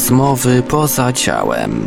Rozmowy poza ciałem.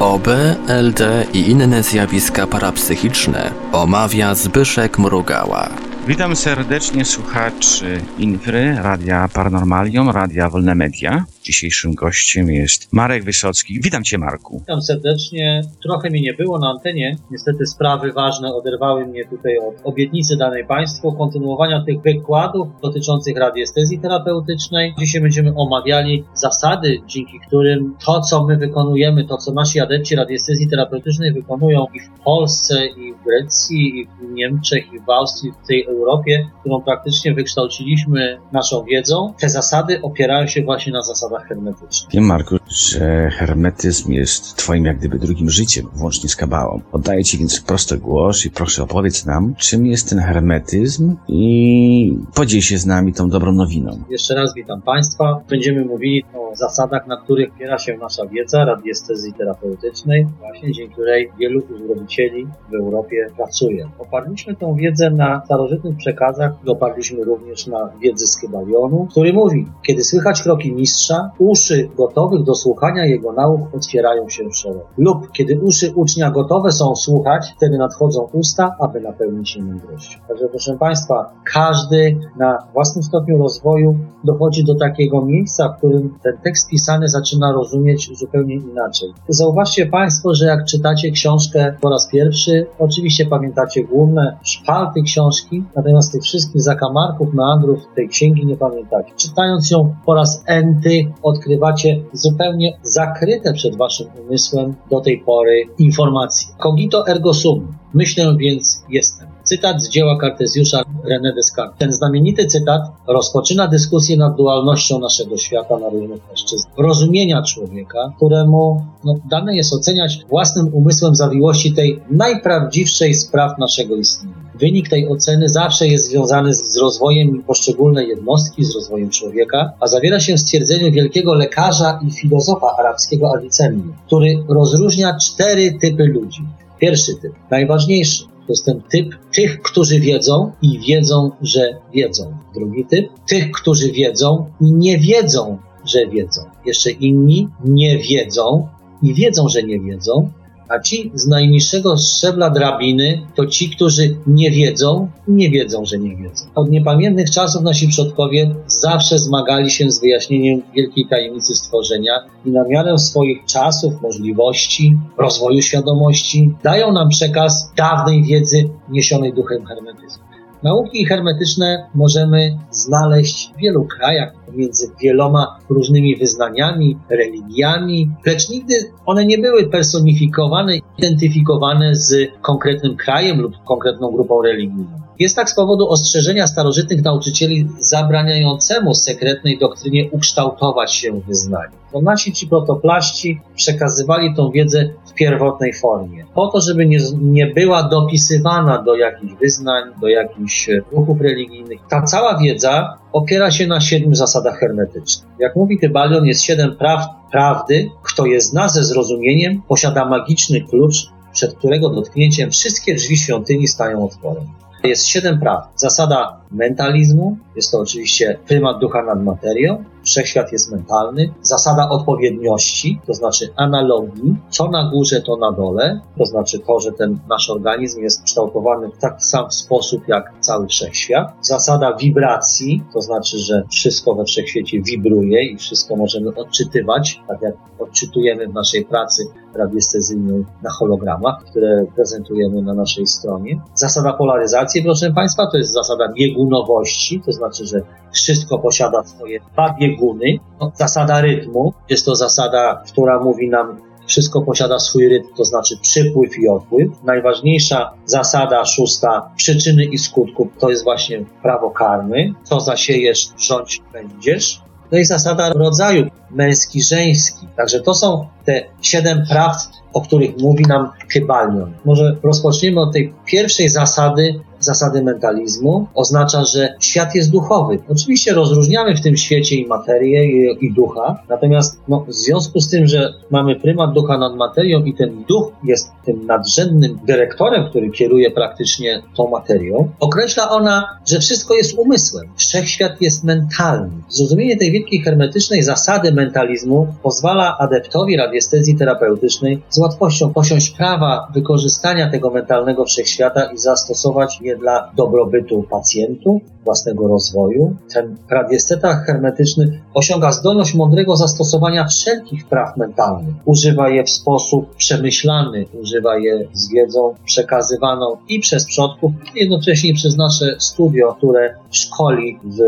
OB, LD i inne zjawiska parapsychiczne omawia Zbyszek Mrugała. Witam serdecznie słuchaczy Infry, Radia Paranormalium, Radia Wolne Media. Dzisiejszym gościem jest Marek Wysocki. Witam Cię, Marku. Witam serdecznie. Trochę mi nie było na antenie. Niestety sprawy ważne oderwały mnie tutaj od obietnicy danej Państwu, kontynuowania tych wykładów dotyczących radiestezji terapeutycznej. Dzisiaj będziemy omawiali zasady, dzięki którym to, co my wykonujemy, to, co nasi adepci radiestezji terapeutycznej wykonują i w Polsce, i w Grecji, i w Niemczech, i w Austrii, w tej Europie, którą praktycznie wykształciliśmy naszą wiedzą, te zasady opierają się właśnie na zasadach hermetycznych. Wiem, Marku, że hermetyzm jest Twoim jak gdyby drugim życiem, włącznie z kabałą. Oddaję Ci więc prosty głos i proszę opowiedz nam, czym jest ten hermetyzm i podziel się z nami tą dobrą nowiną. Jeszcze raz witam Państwa. Będziemy mówili o zasadach, na których opiera się nasza wiedza radiestezji terapeutycznej, właśnie dzięki której wielu uzdrowicieli w Europie pracuje. Oparliśmy tę wiedzę na starożytnych przekazach i oparliśmy również na wiedzy z Kybalionu, który mówi, kiedy słychać kroki mistrza, uszy gotowych do słuchania jego nauk otwierają się szeroko. Lub kiedy uszy ucznia gotowe są słuchać, wtedy nadchodzą usta, aby napełnić się mądrością. Także proszę Państwa, każdy na własnym stopniu rozwoju dochodzi do takiego miejsca, w którym ten tekst pisany zaczyna rozumieć zupełnie inaczej. Zauważcie Państwo, że jak czytacie książkę po raz pierwszy, oczywiście pamiętacie główne szpalty książki, natomiast tych wszystkich zakamarków, meandrów tej księgi nie pamiętacie. Czytając ją po raz enty, odkrywacie zupełnie zakryte przed Waszym umysłem do tej pory informacje. Cogito ergo sum. Myślę więc jestem. Cytat z dzieła Kartezjusza René Descartes. Ten znamienity cytat rozpoczyna dyskusję nad dualnością naszego świata na różnych płaszczyznach. Rozumienia człowieka, któremu no, dane jest oceniać własnym umysłem zawiłości tej najprawdziwszej spraw naszego istnienia. Wynik tej oceny zawsze jest związany z rozwojem poszczególnej jednostki, z rozwojem człowieka, a zawiera się w stwierdzeniu wielkiego lekarza i filozofa arabskiego Avicenny, który rozróżnia cztery typy ludzi. Pierwszy typ, najważniejszy, to jest ten typ tych, którzy wiedzą i wiedzą, że wiedzą. Drugi typ, tych, którzy wiedzą i nie wiedzą, że wiedzą. Jeszcze inni nie wiedzą i wiedzą, że nie wiedzą. A ci z najniższego szczebla drabiny to ci, którzy nie wiedzą nie wiedzą, że nie wiedzą. Od niepamiętnych czasów nasi przodkowie zawsze zmagali się z wyjaśnieniem wielkiej tajemnicy stworzenia i na miarę swoich czasów, możliwości, rozwoju świadomości dają nam przekaz dawnej wiedzy niesionej duchem hermetyzmu. Nauki hermetyczne możemy znaleźć w wielu krajach, między wieloma różnymi wyznaniami, religiami, lecz nigdy one nie były personifikowane, identyfikowane z konkretnym krajem lub konkretną grupą religijną. Jest tak z powodu ostrzeżenia starożytnych nauczycieli zabraniającemu sekretnej doktrynie ukształtować się w wyznaniu. To nasi ci protoplaści przekazywali tą wiedzę w pierwotnej formie, po to, żeby nie, nie była dopisywana do jakichś wyznań, do jakichś ruchów religijnych. Ta cała wiedza opiera się na siedmiu zasadach hermetycznych. Jak mówi Kybalion, jest siedem praw prawdy. Kto je zna ze zrozumieniem, posiada magiczny klucz, przed którego dotknięciem wszystkie drzwi świątyni stają otworem. Jest siedem praw. Zasada mentalizmu, jest to oczywiście prymat ducha nad materią, wszechświat jest mentalny. Zasada odpowiedniości, to znaczy analogii, co na górze, to na dole, to znaczy to, że ten nasz organizm jest kształtowany w taki sam sposób jak cały wszechświat. Zasada wibracji, to znaczy, że wszystko we wszechświecie wibruje i wszystko możemy odczytywać, tak jak odczytujemy w naszej pracy radiestezyjnej na hologramach, które prezentujemy na naszej stronie. Zasada polaryzacji, proszę Państwa, to jest zasada biegunowości, to znaczy, że wszystko posiada swoje dwa bieguny. No, zasada rytmu, jest to zasada, która mówi nam, wszystko posiada swój rytm, to znaczy przypływ i odpływ. Najważniejsza zasada szósta, przyczyny i skutków, to jest właśnie prawo karmy. Co zasiejesz, rządź będziesz. No i zasada rodzaju męski, żeński. Także to są te siedem prawd, o których mówi nam Kybalion. Może rozpoczniemy od tej pierwszej zasady zasady mentalizmu oznacza, że świat jest duchowy. Oczywiście rozróżniamy w tym świecie i materię, i, i ducha, natomiast no, w związku z tym, że mamy prymat ducha nad materią i ten duch jest tym nadrzędnym dyrektorem, który kieruje praktycznie tą materią, określa ona, że wszystko jest umysłem. Wszechświat jest mentalny. Zrozumienie tej wielkiej hermetycznej zasady mentalizmu pozwala adeptowi radiestezji terapeutycznej z łatwością posiąść prawa wykorzystania tego mentalnego wszechświata i zastosować dla dobrobytu pacjentów, własnego rozwoju. Ten radiesteta hermetyczny osiąga zdolność mądrego zastosowania wszelkich praw mentalnych. Używa je w sposób przemyślany, używa je z wiedzą przekazywaną i przez przodków, jednocześnie przez nasze studio, które szkoli w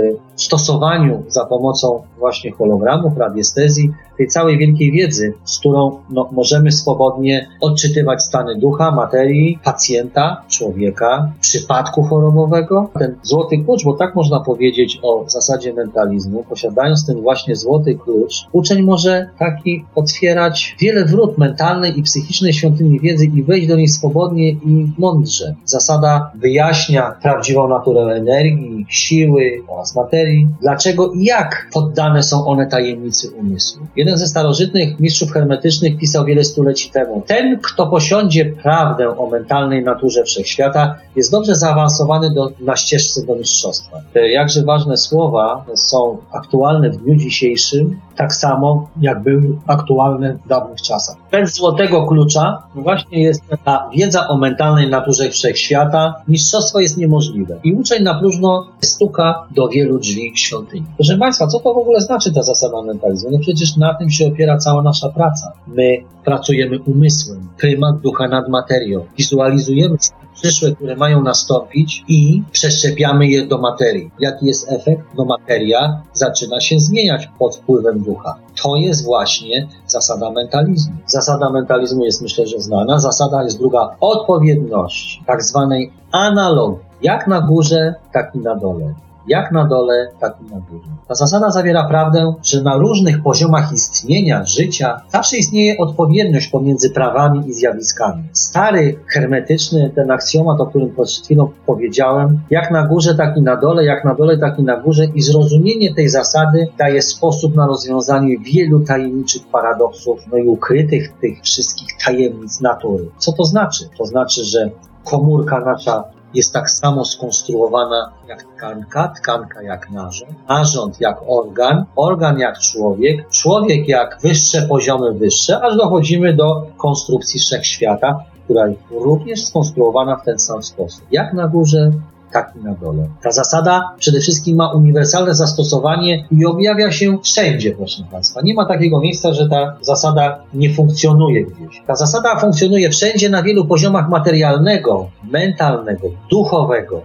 stosowaniu za pomocą właśnie hologramów, radiestezji, tej całej wielkiej wiedzy, z którą no, możemy swobodnie odczytywać stany ducha, materii, pacjenta, człowieka, przypadku chorobowego. Ten złoty klucz, bo tak można powiedzieć o zasadzie mentalizmu, posiadając ten właśnie złoty klucz, uczeń może taki otwierać wiele wrót mentalnej i psychicznej świątyni wiedzy i wejść do niej swobodnie i mądrze. Zasada wyjaśnia prawdziwą naturę energii, siły oraz materii, dlaczego i jak poddane są one tajemnicy umysłu. Jeden ze starożytnych mistrzów hermetycznych pisał wiele stuleci temu: Ten, kto posiądzie prawdę o mentalnej naturze wszechświata, jest dobrze zaawansowany do, na ścieżce do mistrzostwa. Te jakże ważne słowa są aktualne w dniu dzisiejszym, tak samo jak były aktualne w dawnych czasach. Bez złotego klucza właśnie jest ta wiedza o mentalnej naturze wszechświata. Mistrzostwo jest niemożliwe. I uczeń na próżno stuka do wielu drzwi świątyni. Proszę Państwa, co to w ogóle znaczy ta zasada mentalizmu? No przecież na tym się opiera cała nasza praca. My pracujemy umysłem, prymat ducha nad materią, wizualizujemy przyszłe, które mają nastąpić i przeszczepiamy je do materii. Jaki jest efekt? No materia zaczyna się zmieniać pod wpływem ducha. To jest właśnie zasada mentalizmu. Zasada mentalizmu jest myślę, że znana. Zasada jest druga odpowiedności, tak zwanej analogii. Jak na górze, tak i na dole jak na dole, tak i na górze. Ta zasada zawiera prawdę, że na różnych poziomach istnienia, życia, zawsze istnieje odpowiedniość pomiędzy prawami i zjawiskami. Stary, hermetyczny, ten aksjomat, o którym przed chwilą powiedziałem, jak na górze, tak i na dole, jak na dole, tak i na górze i zrozumienie tej zasady daje sposób na rozwiązanie wielu tajemniczych paradoksów, no i ukrytych tych wszystkich tajemnic natury. Co to znaczy? To znaczy, że komórka nasza jest tak samo skonstruowana jak tkanka, tkanka jak narząd, narząd jak organ, organ jak człowiek, człowiek jak wyższe poziomy wyższe, aż dochodzimy do konstrukcji wszechświata, która również skonstruowana w ten sam sposób. Jak na górze, tak i na dole. Ta zasada przede wszystkim ma uniwersalne zastosowanie i objawia się wszędzie, proszę Państwa. Nie ma takiego miejsca, że ta zasada nie funkcjonuje gdzieś. Ta zasada funkcjonuje wszędzie na wielu poziomach materialnego, mentalnego, duchowego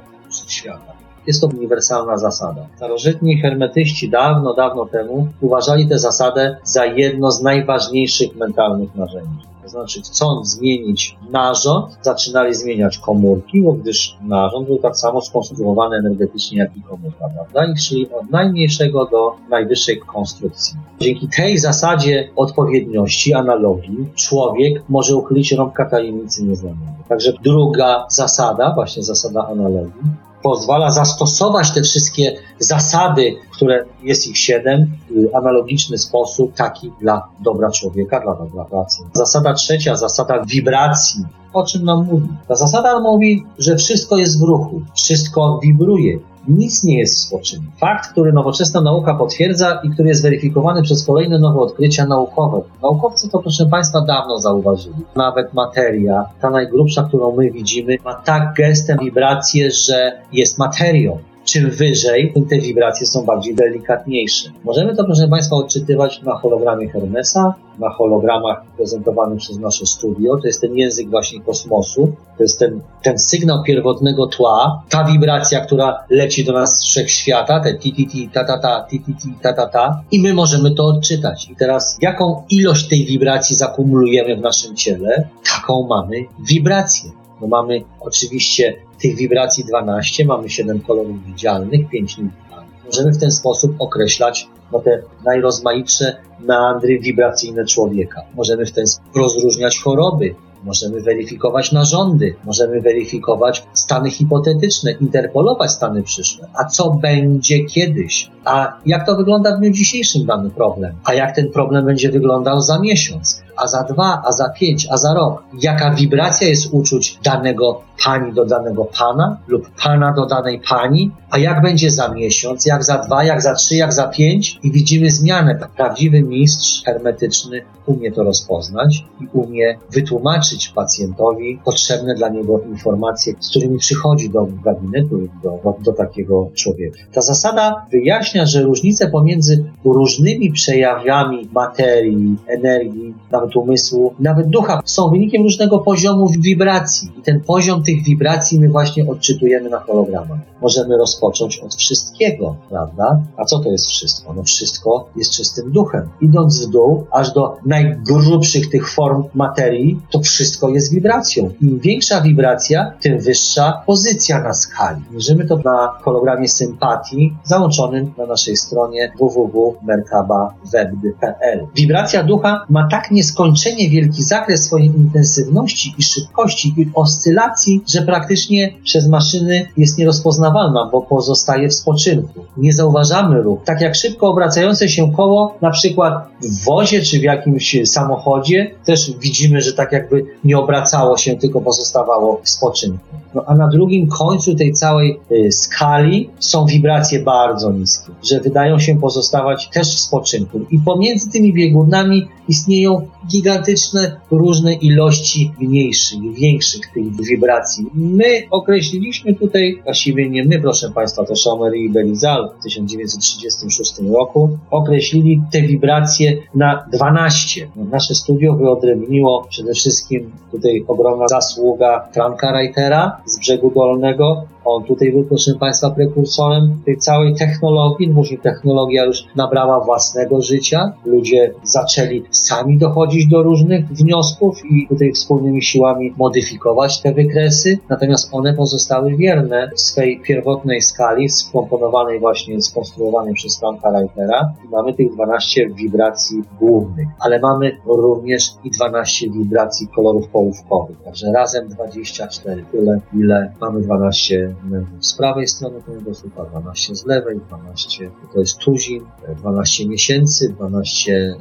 świata. Jest to uniwersalna zasada. Starożytni hermetyści dawno, dawno temu uważali tę zasadę za jedno z najważniejszych mentalnych narzędzi. To znaczy, chcąc zmienić narząd, zaczynali zmieniać komórki, bo gdyż narząd był tak samo skonstruowany energetycznie jak i komórka, prawda? I szli od najmniejszego do najwyższej konstrukcji. Dzięki tej zasadzie odpowiedniości, analogii, człowiek może uchylić rąbka tajemnicy nieznanego. Także druga zasada, właśnie zasada analogii, pozwala zastosować te wszystkie zasady, które jest ich siedem, analogiczny sposób, taki dla dobra człowieka, dla dobra pracy. Zasada trzecia, zasada wibracji. O czym nam mówi? Ta zasada mówi, że wszystko jest w ruchu, wszystko wibruje, nic nie jest spoczynku. Fakt, który nowoczesna nauka potwierdza i który jest weryfikowany przez kolejne nowe odkrycia naukowe. Naukowcy to, proszę Państwa, dawno zauważyli. Nawet materia, ta najgrubsza, którą my widzimy, ma tak gestem wibrację, że jest materią czym wyżej, tym te wibracje są bardziej delikatniejsze. Możemy to, proszę Państwa, odczytywać na hologramie Hermesa, na hologramach prezentowanych przez nasze studio. To jest ten język właśnie kosmosu, to jest ten, ten sygnał pierwotnego tła, ta wibracja, która leci do nas z wszechświata, te ti ti ti ta ta ta ti ti ti ta ta ta i my możemy to odczytać. I teraz jaką ilość tej wibracji zakumulujemy w naszym ciele, taką mamy wibrację. No mamy oczywiście tych wibracji 12, mamy 7 kolorów widzialnych, 5 niewidzialnych. Możemy w ten sposób określać no, te najrozmaitsze meandry wibracyjne człowieka. Możemy w ten sposób rozróżniać choroby, możemy weryfikować narządy, możemy weryfikować stany hipotetyczne, interpolować stany przyszłe. A co będzie kiedyś? A jak to wygląda w dniu dzisiejszym dany problem? A jak ten problem będzie wyglądał za miesiąc? a za dwa, a za pięć, a za rok. Jaka wibracja jest uczuć danego pani do danego pana lub pana do danej pani, a jak będzie za miesiąc, jak za dwa, jak za trzy, jak za pięć i widzimy zmianę. Prawdziwy mistrz hermetyczny umie to rozpoznać i umie wytłumaczyć pacjentowi potrzebne dla niego informacje, z którymi przychodzi do gabinetu do, do, do takiego człowieka. Ta zasada wyjaśnia, że różnice pomiędzy różnymi przejawami materii, energii, nawet umysłu, nawet ducha są wynikiem różnego poziomu wibracji. I ten poziom tych wibracji my właśnie odczytujemy na hologramach. Możemy rozpocząć od wszystkiego, prawda? A co to jest wszystko? No wszystko jest czystym duchem. Idąc w dół, aż do najgrubszych tych form materii, to wszystko jest wibracją. Im większa wibracja, tym wyższa pozycja na skali. Mierzymy to na hologramie sympatii, załączonym na naszej stronie www.merkaba.web.pl. Wibracja ducha ma tak nieskończenie wielki zakres swojej intensywności i szybkości i oscylacji, że praktycznie przez maszyny jest nierozpoznawalna, bo pozostaje w spoczynku. Nie zauważamy ruch. Tak jak szybko obracające się koło, na przykład w wozie czy w jakimś samochodzie, też widzimy, że tak jakby nie obracało się, tylko pozostawało w spoczynku. No a na drugim końcu tej całej y, skali są wibracje bardzo niskie, że wydają się pozostawać też w spoczynku. I pomiędzy tymi biegunami istnieją gigantyczne różne ilości mniejszych większych tych wibracji. My określiliśmy tutaj, właściwie nie my, proszę Państwa, to Schomer i Belizal w 1936 roku, określili te wibracje na 12. No, nasze studio wyodrębniło przede wszystkim tutaj ogromna zasługa Franka Reitera z brzegu dolnego, on tutaj był, proszę Państwa, prekursorem tej całej technologii. Później technologia już nabrała własnego życia. Ludzie zaczęli sami dochodzić do różnych wniosków i tutaj wspólnymi siłami modyfikować te wykresy. Natomiast one pozostały wierne swej pierwotnej skali, skomponowanej właśnie, skonstruowanej przez Franka Reitera. Mamy tych 12 wibracji głównych, ale mamy również i 12 wibracji kolorów połówkowych. Także razem 24. Tyle, ile mamy 12 z prawej strony kręgosłupa, 12 z lewej, 12 to jest tuzin, 12 miesięcy, 12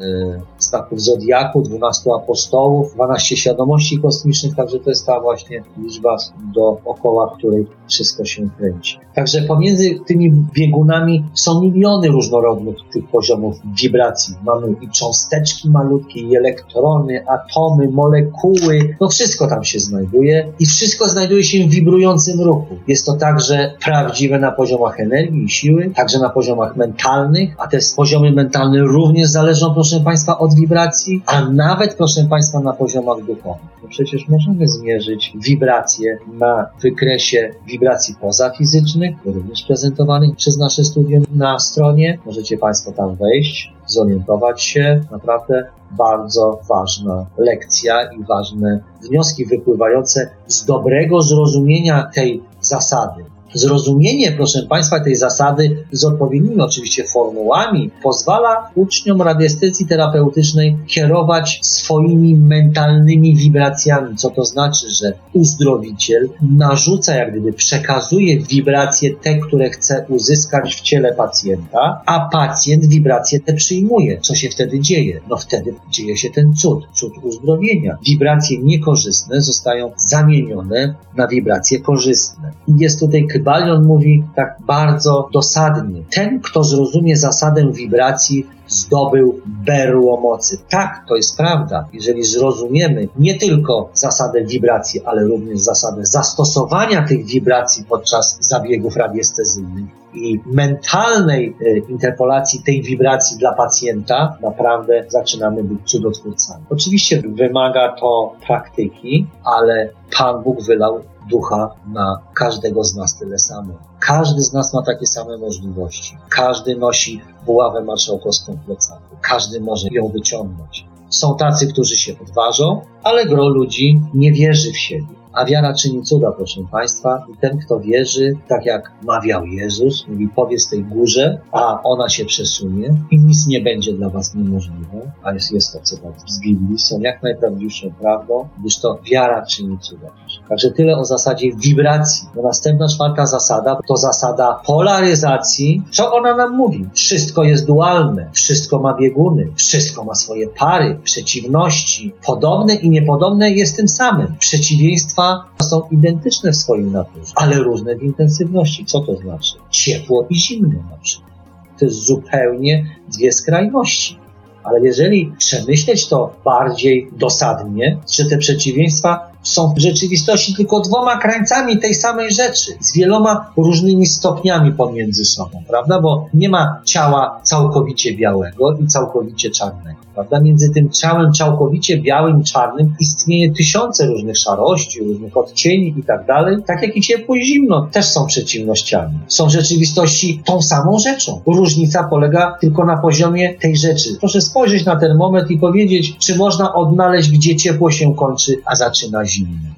znaków zodiaku, 12 apostołów, 12 świadomości kosmicznych, także to jest ta właśnie liczba dookoła której wszystko się kręci. Także pomiędzy tymi biegunami są miliony różnorodnych tych poziomów wibracji. Mamy i cząsteczki malutkie, i elektrony, atomy, molekuły, no wszystko tam się znajduje i wszystko znajduje się w wibrującym ruchu. Jest to także prawdziwe na poziomach energii i siły, także na poziomach mentalnych, a te poziomy mentalne również zależą, proszę Państwa, od wibracji, a nawet, proszę Państwa, na poziomach duchowych. No przecież możemy zmierzyć wibracje na wykresie wibracji pozafizycznych, również prezentowanych przez nasze studium na stronie. Możecie Państwo tam wejść, zorientować się. Naprawdę bardzo ważna lekcja i ważne wnioski wypływające z dobrego zrozumienia tej zasady. Zrozumienie, proszę Państwa, tej zasady z odpowiednimi oczywiście formułami pozwala uczniom radiestecji terapeutycznej kierować swoimi mentalnymi wibracjami, co to znaczy, że uzdrowiciel narzuca, jak gdyby przekazuje wibracje te, które chce uzyskać w ciele pacjenta, a pacjent wibracje te przyjmuje. Co się wtedy dzieje? No wtedy dzieje się ten cud, cud uzdrowienia. Wibracje niekorzystne zostają zamienione na wibracje korzystne. Jest tutaj Kybalion mówi tak bardzo dosadnie. Ten, kto zrozumie zasadę wibracji, zdobył berło mocy. Tak, to jest prawda. Jeżeli zrozumiemy nie tylko zasadę wibracji, ale również zasadę zastosowania tych wibracji podczas zabiegów radiestezyjnych i mentalnej e, interpolacji tej wibracji dla pacjenta, naprawdę zaczynamy być cudotwórcami. Oczywiście wymaga to praktyki, ale Pan Bóg wylał ducha na każdego z nas tyle samo. Każdy z nas ma takie same możliwości. Każdy nosi buławę marszałkowską w plecaku. Każdy może ją wyciągnąć. Są tacy, którzy się odważą, ale gro ludzi nie wierzy w siebie. A wiara czyni cuda, proszę Państwa. I ten, kto wierzy, tak jak mawiał Jezus, mówi, powiedz tej górze, a ona się przesunie i nic nie będzie dla Was niemożliwe. A jest, jest to cytat z Biblii, są jak najprawdziwszą prawdą, gdyż to wiara czyni cuda. Także tyle o zasadzie wibracji. No następna, czwarta zasada to zasada polaryzacji. Co ona nam mówi? Wszystko jest dualne, wszystko ma bieguny, wszystko ma swoje pary, przeciwności. Podobne i niepodobne jest tym samym. Przeciwieństwa są identyczne w swoim naturze, ale różne w intensywności. Co to znaczy? Ciepło i zimno na przykład. To jest zupełnie dwie skrajności. Ale jeżeli przemyśleć to bardziej dosadnie, że te przeciwieństwa są w rzeczywistości tylko dwoma krańcami tej samej rzeczy, z wieloma różnymi stopniami pomiędzy sobą, prawda? Bo nie ma ciała całkowicie białego i całkowicie czarnego, prawda? Między tym ciałem całkowicie białym i czarnym istnieje tysiące różnych szarości, różnych odcieni i tak dalej, tak jak i ciepło i zimno też są przeciwnościami. Są w rzeczywistości tą samą rzeczą. Różnica polega tylko na poziomie tej rzeczy. Proszę spojrzeć na ten moment i powiedzieć, czy można odnaleźć, gdzie ciepło się kończy, a zaczyna zimno,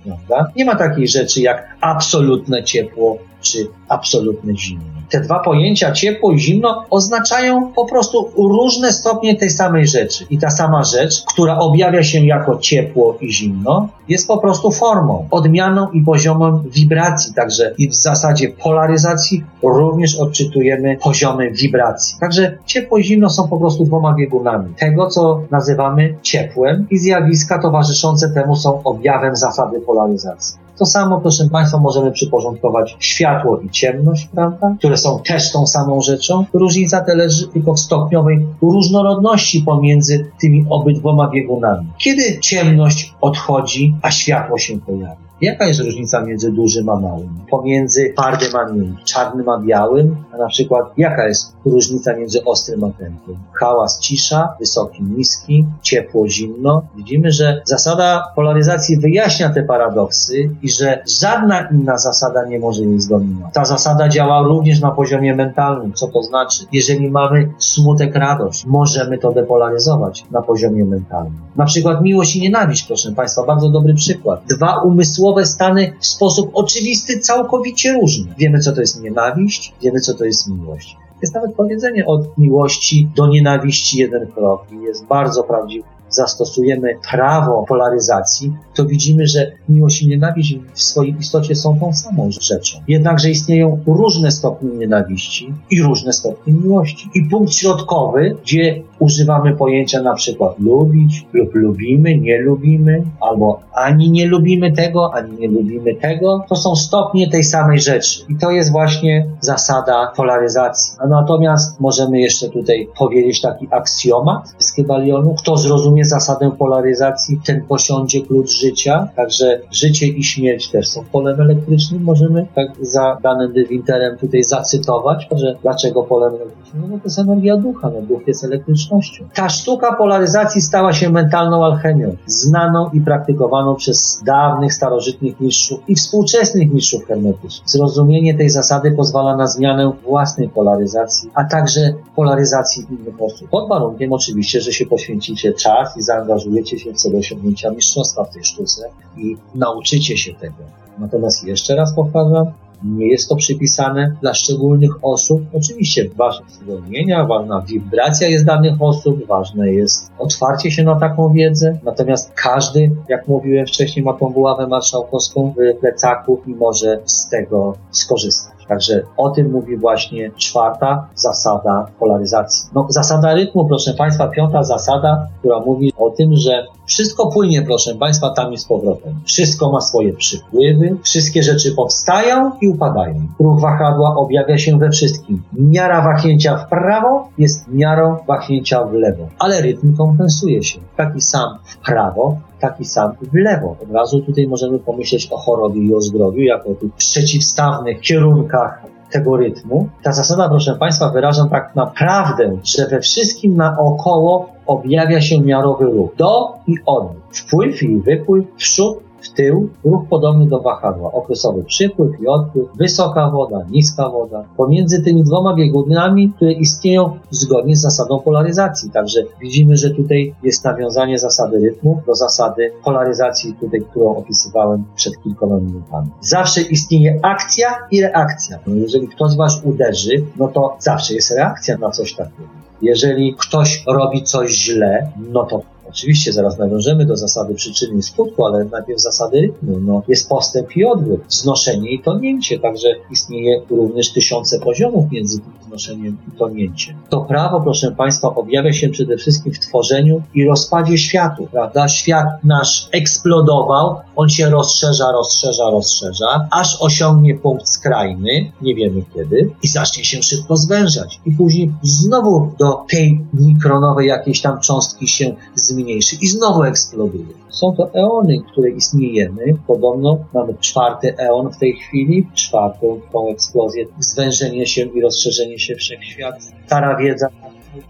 prawda? Nie ma takiej rzeczy jak absolutne ciepło czy absolutne zimno. Te dwa pojęcia, ciepło i zimno, oznaczają po prostu różne stopnie tej samej rzeczy. I ta sama rzecz, która objawia się jako ciepło i zimno, jest po prostu formą, odmianą i poziomem wibracji. Także i w zasadzie polaryzacji również odczytujemy poziomy wibracji. Także ciepło i zimno są po prostu dwoma biegunami. Tego, co nazywamy ciepłem i zjawiska towarzyszące temu są objawem zasady polaryzacji. To samo, proszę Państwa, możemy przyporządkować światło i ciemność, prawda? Które są też tą samą rzeczą. Różnica te leży tylko w stopniowej różnorodności pomiędzy tymi obydwoma biegunami. Kiedy ciemność odchodzi, a światło się pojawia? Jaka jest różnica między dużym a małym? Pomiędzy twardym a miękkim, czarnym a białym? A na przykład jaka jest różnica między ostrym a tępym? Hałas, cisza, wysoki, niski, ciepło, zimno. Widzimy, że zasada polaryzacji wyjaśnia te paradoksy i że żadna inna zasada nie może jej zdominować. Ta zasada działa również na poziomie mentalnym. Co to znaczy? Jeżeli mamy smutek, radość, możemy to depolaryzować na poziomie mentalnym. Na przykład miłość i nienawiść, proszę Państwa, bardzo dobry przykład. Dwa umysłowe stany w sposób oczywisty całkowicie różny. Wiemy, co to jest nienawiść, wiemy, co to jest miłość. Jest nawet powiedzenie od miłości do nienawiści jeden krok i jest bardzo prawdziwy zastosujemy prawo polaryzacji, to widzimy, że miłość i nienawiść w swojej istocie są tą samą rzeczą. Jednakże istnieją różne stopnie nienawiści i różne stopnie miłości. I punkt środkowy, gdzie używamy pojęcia na przykład lubić lub lubimy, nie lubimy, albo ani nie lubimy tego, ani nie lubimy tego, to są stopnie tej samej rzeczy. I to jest właśnie zasada polaryzacji. A natomiast możemy jeszcze tutaj powiedzieć taki aksjomat z Kybalionu. Kto zrozumie zasadę polaryzacji, ten posiądzie klucz życia. Także życie i śmierć też są polem elektrycznym. Możemy tak za danym Winterem tutaj zacytować, że dlaczego polem elektrycznym? No to jest energia ducha, no duch jest elektrycznością. Ta sztuka polaryzacji stała się mentalną alchemią, znaną i praktykowaną przez dawnych, starożytnych mistrzów i współczesnych mistrzów hermetycznych. Zrozumienie tej zasady pozwala na zmianę własnej polaryzacji, a także polaryzacji innych osób. Pod warunkiem oczywiście, że się poświęcicie czas i zaangażujecie się w celu osiągnięcia mistrzostwa w tej sztuce i nauczycie się tego. Natomiast jeszcze raz powtarzam, nie jest to przypisane dla szczególnych osób. Oczywiście ważne zwolnienia, ważna wibracja jest danych osób, ważne jest otwarcie się na taką wiedzę. Natomiast każdy, jak mówiłem wcześniej, ma tą buławę marszałkowską w plecaku i może z tego skorzystać. Także o tym mówi właśnie czwarta zasada polaryzacji. No, zasada rytmu, proszę Państwa, piąta zasada, która mówi o tym, że wszystko płynie, proszę Państwa, tam i z powrotem. Wszystko ma swoje przypływy, wszystkie rzeczy powstają i upadają. Ruch wahadła objawia się we wszystkim. Miara wahnięcia w prawo jest miarą wahnięcia w lewo, ale rytm kompensuje się. Taki sam w prawo, taki sam w lewo. Od razu tutaj możemy pomyśleć o chorobie i o zdrowiu, jako o tych przeciwstawnych kierunkach tego rytmu. Ta zasada, proszę Państwa, wyraża tak naprawdę, że we wszystkim naokoło objawia się miarowy ruch. Do i od. Wpływ i wypływ, przód, w tył, ruch podobny do wahadła. Okresowy przypływ i odpływ, wysoka woda, niska woda. Pomiędzy tymi dwoma biegunami, które istnieją zgodnie z zasadą polaryzacji. Także widzimy, że tutaj jest nawiązanie zasady rytmu do zasady polaryzacji, tutaj, którą opisywałem przed kilkoma minutami. Zawsze istnieje akcja i reakcja. No jeżeli ktoś was uderzy, no to zawsze jest reakcja na coś takiego. Jeżeli ktoś robi coś źle, no to Oczywiście zaraz nawiążemy do zasady przyczyny i skutku, ale najpierw zasady rytmu. No, jest postęp i odwrót, wznoszenie i tonięcie, także istnieje również tysiące poziomów między wznoszeniem i tonięciem. To prawo, proszę Państwa, objawia się przede wszystkim w tworzeniu i rozpadzie światu, prawda? Świat nasz eksplodował, on się rozszerza, rozszerza, rozszerza, aż osiągnie punkt skrajny, nie wiemy kiedy, i zacznie się szybko zwężać. I później znowu do tej mikronowej jakiejś tam cząstki się zmieni mniejszy i znowu eksploduje. Są to eony, które istniejemy. Podobno mamy czwarty eon w tej chwili, czwartą tą eksplozję, zwężenie się i rozszerzenie się wszechświata. Stara wiedza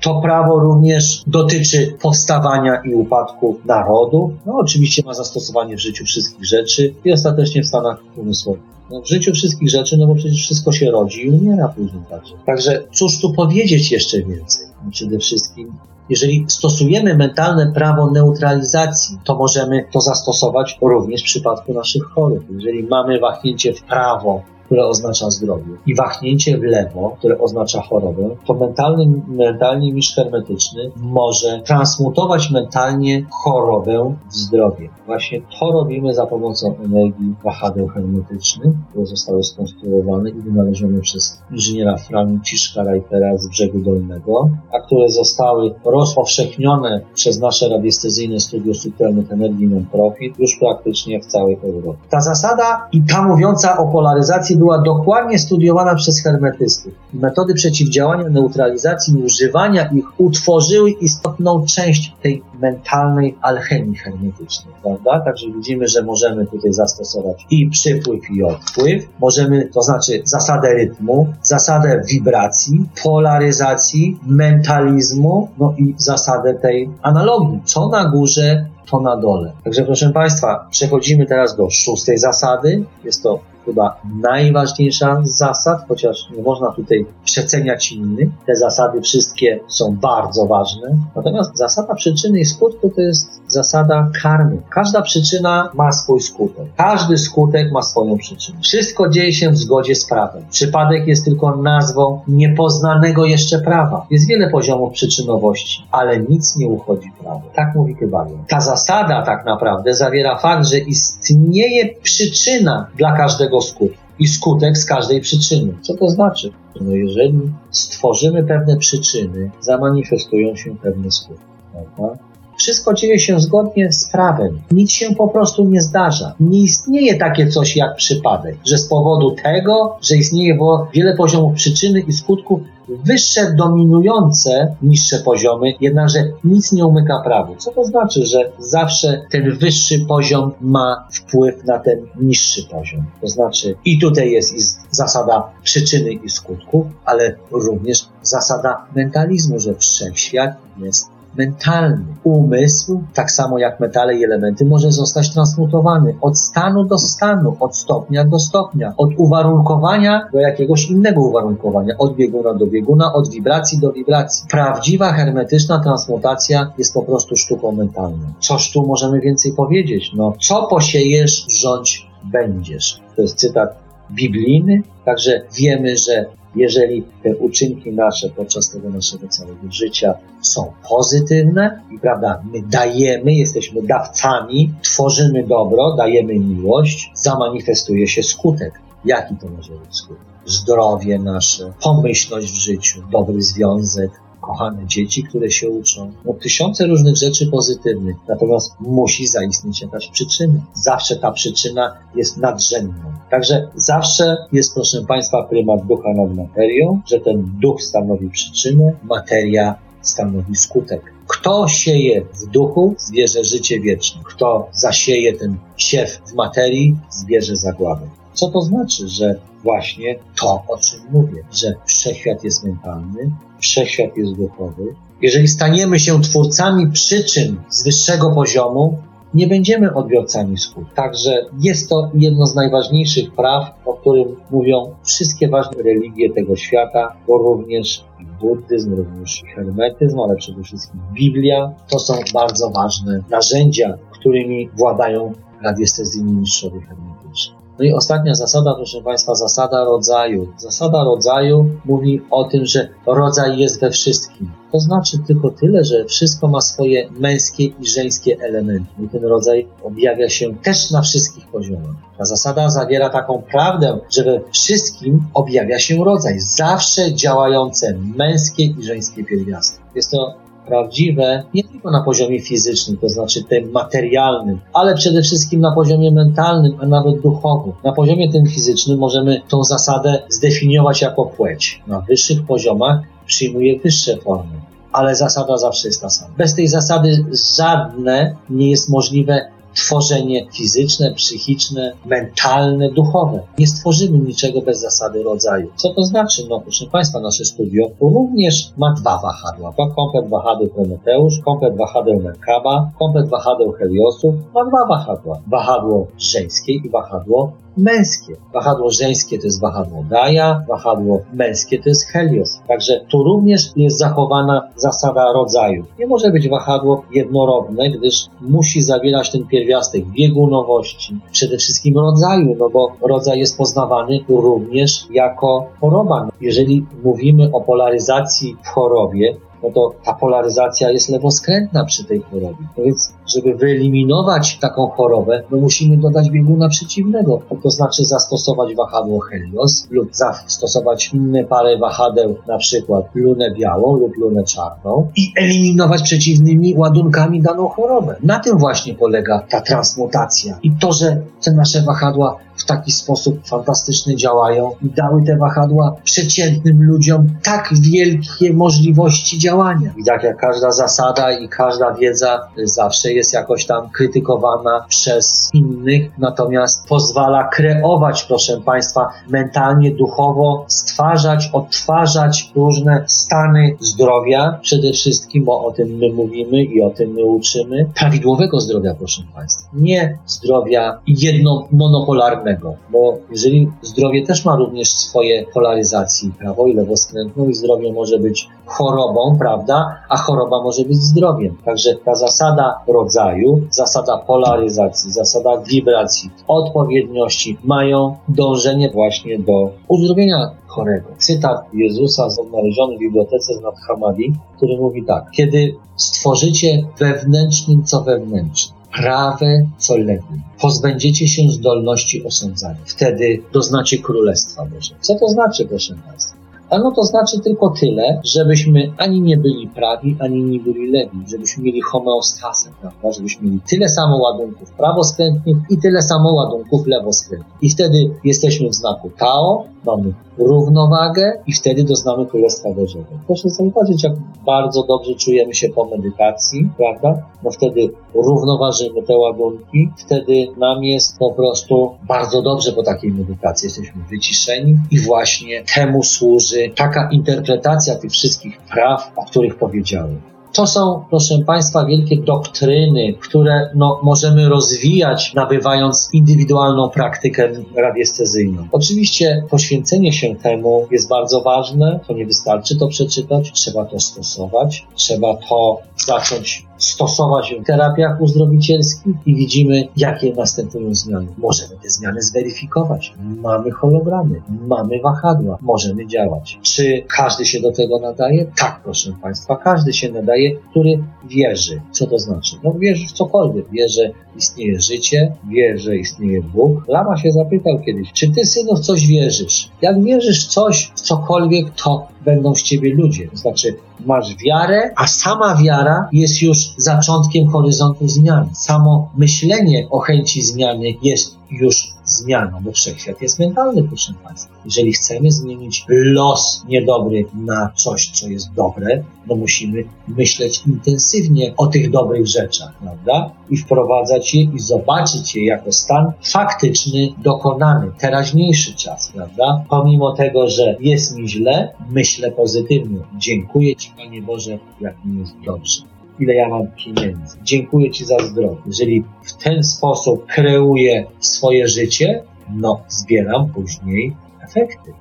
to prawo również dotyczy powstawania i upadku narodu. No, oczywiście ma zastosowanie w życiu wszystkich rzeczy i ostatecznie w stanach umysłowych. No, w życiu wszystkich rzeczy, no bo przecież wszystko się rodzi i umiera później także. Także cóż tu powiedzieć jeszcze więcej? No, przede wszystkim jeżeli stosujemy mentalne prawo neutralizacji, to możemy to zastosować również w przypadku naszych chorób. Jeżeli mamy wahnięcie w prawo, które oznacza zdrowie, i wahnięcie w lewo, które oznacza chorobę, to mentalny, mentalnie mistrz hermetyczny może transmutować mentalnie chorobę w zdrowie. Właśnie to robimy za pomocą energii wahadeł hermetycznych, które zostały skonstruowane i wynalezione przez inżyniera Franu Ciszka-Reitera z brzegu dolnego, a które zostały rozpowszechnione przez nasze radiestezyjne studio subtelnych energii non-profit już praktycznie w całej Europie. Ta zasada i ta mówiąca o polaryzacji była dokładnie studiowana przez hermetystów. Metody przeciwdziałania neutralizacji i używania ich utworzyły istotną część tej mentalnej alchemii hermetycznej, prawda? Także widzimy, że możemy tutaj zastosować i przypływ i odpływ, możemy, to znaczy zasadę rytmu, zasadę wibracji, polaryzacji, mentalizmu, no i zasadę tej analogii. Co na górze, to na dole. Także proszę Państwa, przechodzimy teraz do szóstej zasady. Jest to chyba najważniejsza z zasad, chociaż nie można tutaj przeceniać innych. Te zasady wszystkie są bardzo ważne. Natomiast zasada przyczyny i skutku to jest zasada karmy. Każda przyczyna ma swój skutek. Każdy skutek ma swoją przyczynę. Wszystko dzieje się w zgodzie z prawem. Przypadek jest tylko nazwą niepoznanego jeszcze prawa. Jest wiele poziomów przyczynowości, ale nic nie uchodzi prawo. Tak mówi Kybalion. Ta zasada tak naprawdę zawiera fakt, że istnieje przyczyna dla każdego skutku i skutek z każdej przyczyny. Co to znaczy? No jeżeli stworzymy pewne przyczyny, zamanifestują się pewne skutki. Prawda? Wszystko dzieje się zgodnie z prawem. Nic się po prostu nie zdarza. Nie istnieje takie coś jak przypadek, że z powodu tego, że istnieje wiele poziomów przyczyny i skutków, wyższe dominujące niższe poziomy, jednakże nic nie umyka prawu. Co to znaczy, że zawsze ten wyższy poziom ma wpływ na ten niższy poziom? To znaczy i tutaj jest i zasada przyczyny i skutków, ale również zasada mentalizmu, że wszechświat jest mentalny. Umysł, tak samo jak metale i elementy, może zostać transmutowany od stanu do stanu, od stopnia do stopnia, od uwarunkowania do jakiegoś innego uwarunkowania, od bieguna do bieguna, od wibracji do wibracji. Prawdziwa hermetyczna transmutacja jest po prostu sztuką mentalną. Coż tu możemy więcej powiedzieć? No, co posiejesz, rządź będziesz. To jest cytat biblijny, także wiemy, że jeżeli te uczynki nasze podczas tego naszego całego życia są pozytywne i prawda, my dajemy, jesteśmy dawcami, tworzymy dobro, dajemy miłość, zamanifestuje się skutek. Jaki to może być skutek? Zdrowie nasze, pomyślność w życiu, dobry związek, kochane dzieci, które się uczą. No, tysiące różnych rzeczy pozytywnych. Natomiast musi zaistnieć jakaś przyczyna. Zawsze ta przyczyna jest nadrzędną. Także zawsze jest, proszę Państwa, prymat ducha nad materią, że ten duch stanowi przyczynę, materia stanowi skutek. Kto sieje w duchu, zbierze życie wieczne. Kto zasieje ten siew w materii, zbierze zagłady. Co to znaczy, że właśnie to, o czym mówię, że wszechświat jest mentalny, wszechświat jest duchowy. Jeżeli staniemy się twórcami przyczyn z wyższego poziomu, nie będziemy odbiorcami szkód. Także jest to jedno z najważniejszych praw, o którym mówią wszystkie ważne religie tego świata, bo również buddyzm, również hermetyzm, ale przede wszystkim Biblia. To są bardzo ważne narzędzia, którymi władają radiestezyjni mistrzowie hermetyczni. No i ostatnia zasada, proszę Państwa, zasada rodzaju. Zasada rodzaju mówi o tym, że rodzaj jest we wszystkim. To znaczy tylko tyle, że wszystko ma swoje męskie i żeńskie elementy. I ten rodzaj objawia się też na wszystkich poziomach. Ta zasada zawiera taką prawdę, że we wszystkim objawia się rodzaj. Zawsze działające męskie i żeńskie pierwiastki. Jest to prawdziwe nie tylko na poziomie fizycznym, to znaczy tym materialnym, ale przede wszystkim na poziomie mentalnym, a nawet duchowym. Na poziomie tym fizycznym możemy tą zasadę zdefiniować jako płeć. Na wyższych poziomach przyjmuje wyższe formy. Ale zasada zawsze jest ta sama. Bez tej zasady żadne nie jest możliwe tworzenie fizyczne, psychiczne, mentalne, duchowe. Nie stworzymy niczego bez zasady rodzaju. Co to znaczy? No proszę Państwa, nasze studio również ma dwa wahadła. Komplet wahadeł Prometeusz, komplet wahadeł Merkaba, komplet wahadeł Heliosu ma dwa wahadła. Wahadło żeńskie i wahadło męskie. Wahadło żeńskie to jest wahadło Gaia, wahadło męskie to jest Helios. Także tu również jest zachowana zasada rodzaju. Nie może być wahadło jednorodne, gdyż musi zawierać ten pierwiastek biegunowości, przede wszystkim rodzaju, no bo rodzaj jest poznawany również jako choroba. Jeżeli mówimy o polaryzacji w chorobie, no to ta polaryzacja jest lewoskrętna przy tej chorobie. No więc, żeby wyeliminować taką chorobę, no musimy dodać bieguna przeciwnego. To znaczy zastosować wahadło Helios lub zastosować inne parę wahadeł, na przykład lunę białą lub lunę czarną i eliminować przeciwnymi ładunkami daną chorobę. Na tym właśnie polega ta transmutacja. I to, że te nasze wahadła w taki sposób fantastyczny działają i dały te wahadła przeciętnym ludziom tak wielkie możliwości działania. I tak jak każda zasada i każda wiedza zawsze jest jakoś tam krytykowana przez innych, natomiast pozwala kreować, proszę Państwa, mentalnie, duchowo, stwarzać, odtwarzać różne stany zdrowia, przede wszystkim, bo o tym my mówimy i o tym my uczymy, prawidłowego zdrowia, proszę Państwa. Nie zdrowia jednomonopolarnego bo jeżeli zdrowie też ma również swoje polaryzacje, prawo i lewoskrętną i zdrowie może być chorobą, prawda, a choroba może być zdrowiem. Także ta zasada rodzaju, zasada polaryzacji, zasada wibracji, odpowiedniości mają dążenie właśnie do uzdrowienia chorego. Cytat Jezusa znaleziony w bibliotece z Nadhamadi, który mówi tak, kiedy stworzycie wewnętrznym co wewnętrznym, prawe co lepiej. Pozbędziecie się zdolności osądzania. Wtedy doznacie Królestwa Bożego. Co to znaczy, proszę Państwa? Ano to znaczy tylko tyle, żebyśmy ani nie byli prawi, ani nie byli lewi, żebyśmy mieli homeostasę, prawda? Żebyśmy mieli tyle samo ładunków prawoskrętnych i tyle samo ładunków lewoskrętnych. I wtedy jesteśmy w znaku Tao, mamy równowagę i wtedy doznamy Królestwa Bożego. Proszę zauważyć, jak bardzo dobrze czujemy się po medytacji, prawda? No wtedy równoważymy te ładunki, wtedy nam jest po prostu bardzo dobrze po takiej medytacji. Jesteśmy wyciszeni i właśnie temu służy taka interpretacja tych wszystkich praw, o których powiedziałem. To są, proszę Państwa, wielkie doktryny, które no, możemy rozwijać, nabywając indywidualną praktykę radiestezyjną. Oczywiście poświęcenie się temu jest bardzo ważne, to nie wystarczy to przeczytać, trzeba to stosować, trzeba to zacząć stosować w terapiach uzdrowicielskich i widzimy, jakie następują zmiany. Możemy te zmiany zweryfikować. Mamy hologramy, mamy wahadła, możemy działać. Czy każdy się do tego nadaje? Tak, proszę Państwa, każdy się nadaje, który wierzy. Co to znaczy? No wierzy w cokolwiek. Wie, że istnieje życie, wie, że istnieje Bóg. Lama się zapytał kiedyś, czy ty, synu, w coś wierzysz? Jak wierzysz coś, w cokolwiek, to będą z ciebie ludzie. To znaczy, masz wiarę, a sama wiara jest już zaczątkiem horyzontu zmiany. Samo myślenie o chęci zmiany jest już zmianą, bo wszechświat jest mentalny, proszę Państwa. Jeżeli chcemy zmienić los niedobry na coś, co jest dobre, no musimy myśleć intensywnie o tych dobrych rzeczach, prawda? I wprowadzać je i zobaczyć je jako stan faktyczny, dokonany, teraźniejszy czas, prawda? Pomimo tego, że jest mi źle, myślę pozytywnie. Dziękuję Ci, Panie Boże, jak mi jest dobrze. Ile ja mam pieniędzy. Dziękuję Ci za zdrowie. Jeżeli w ten sposób kreuję swoje życie, no zbieram później efekty.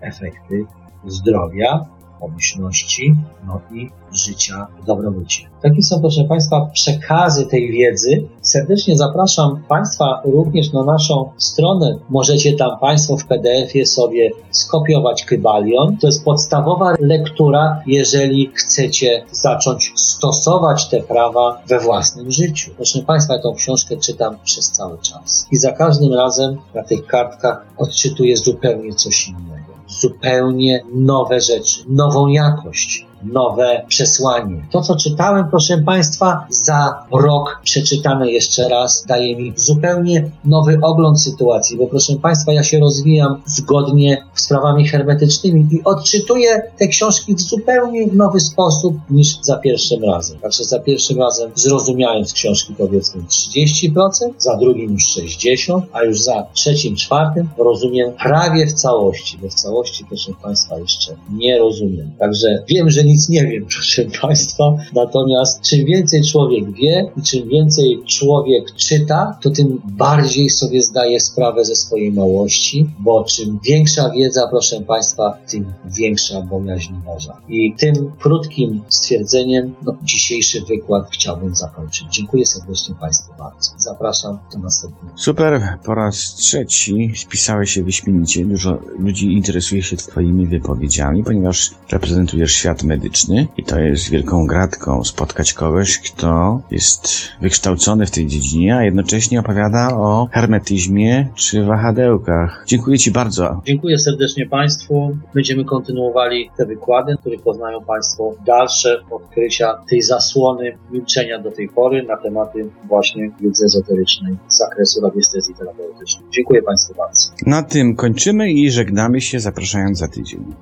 Efekty zdrowia, pomyślności, no i życia w dobrobycie. Takie są, proszę Państwa, przekazy tej wiedzy. Serdecznie zapraszam Państwa również na naszą stronę. Możecie tam Państwo w PDF-ie sobie skopiować Kybalion. To jest podstawowa lektura, jeżeli chcecie zacząć stosować te prawa we własnym życiu. Proszę Państwa, ja tą książkę czytam przez cały czas. I za każdym razem na tych kartkach odczytuję zupełnie coś innego zupełnie nowe rzeczy, nową jakość nowe przesłanie. To, co czytałem, proszę Państwa, za rok przeczytane jeszcze raz, daje mi zupełnie nowy ogląd sytuacji, bo proszę Państwa, ja się rozwijam zgodnie z sprawami hermetycznymi i odczytuję te książki w zupełnie nowy sposób niż za pierwszym razem. Także za pierwszym razem zrozumiałem z książki powiedzmy 30%, za drugim już 60%, a już za trzecim, czwartym rozumiem prawie w całości, bo w całości, proszę Państwa, jeszcze nie rozumiem. Także wiem, że nic nie wiem, proszę Państwa. Natomiast czym więcej człowiek wie i czym więcej człowiek czyta, to tym bardziej sobie zdaje sprawę ze swojej małości, bo czym większa wiedza, proszę Państwa, tym większa bojaźń Boża. I tym krótkim stwierdzeniem no, dzisiejszy wykład chciałbym zakończyć. Dziękuję serdecznie Państwu bardzo. Zapraszam do następnego. Super, po raz trzeci spisałeś się wyśmienicie. Dużo ludzi interesuje się Twoimi wypowiedziami, ponieważ reprezentujesz świat medyczny medyczny i to jest wielką gratką spotkać kogoś, kto jest wykształcony w tej dziedzinie, a jednocześnie opowiada o hermetyzmie czy wahadełkach. Dziękuję Ci bardzo. Dziękuję serdecznie Państwu. Będziemy kontynuowali te wykłady, w których poznają Państwo dalsze odkrycia tej zasłony milczenia do tej pory na tematy właśnie wiedzy ezoterycznej z zakresu radiestezji terapeutycznej. Dziękuję Państwu bardzo. Na tym kończymy i żegnamy się, zapraszając za tydzień.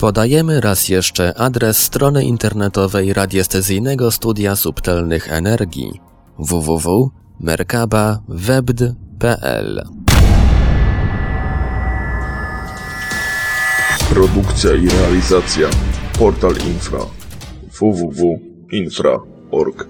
Podajemy raz jeszcze adres strony internetowej radiestezyjnego studia subtelnych energii www.merkaba.webd.pl Produkcja i realizacja Portal Infra www.infra.org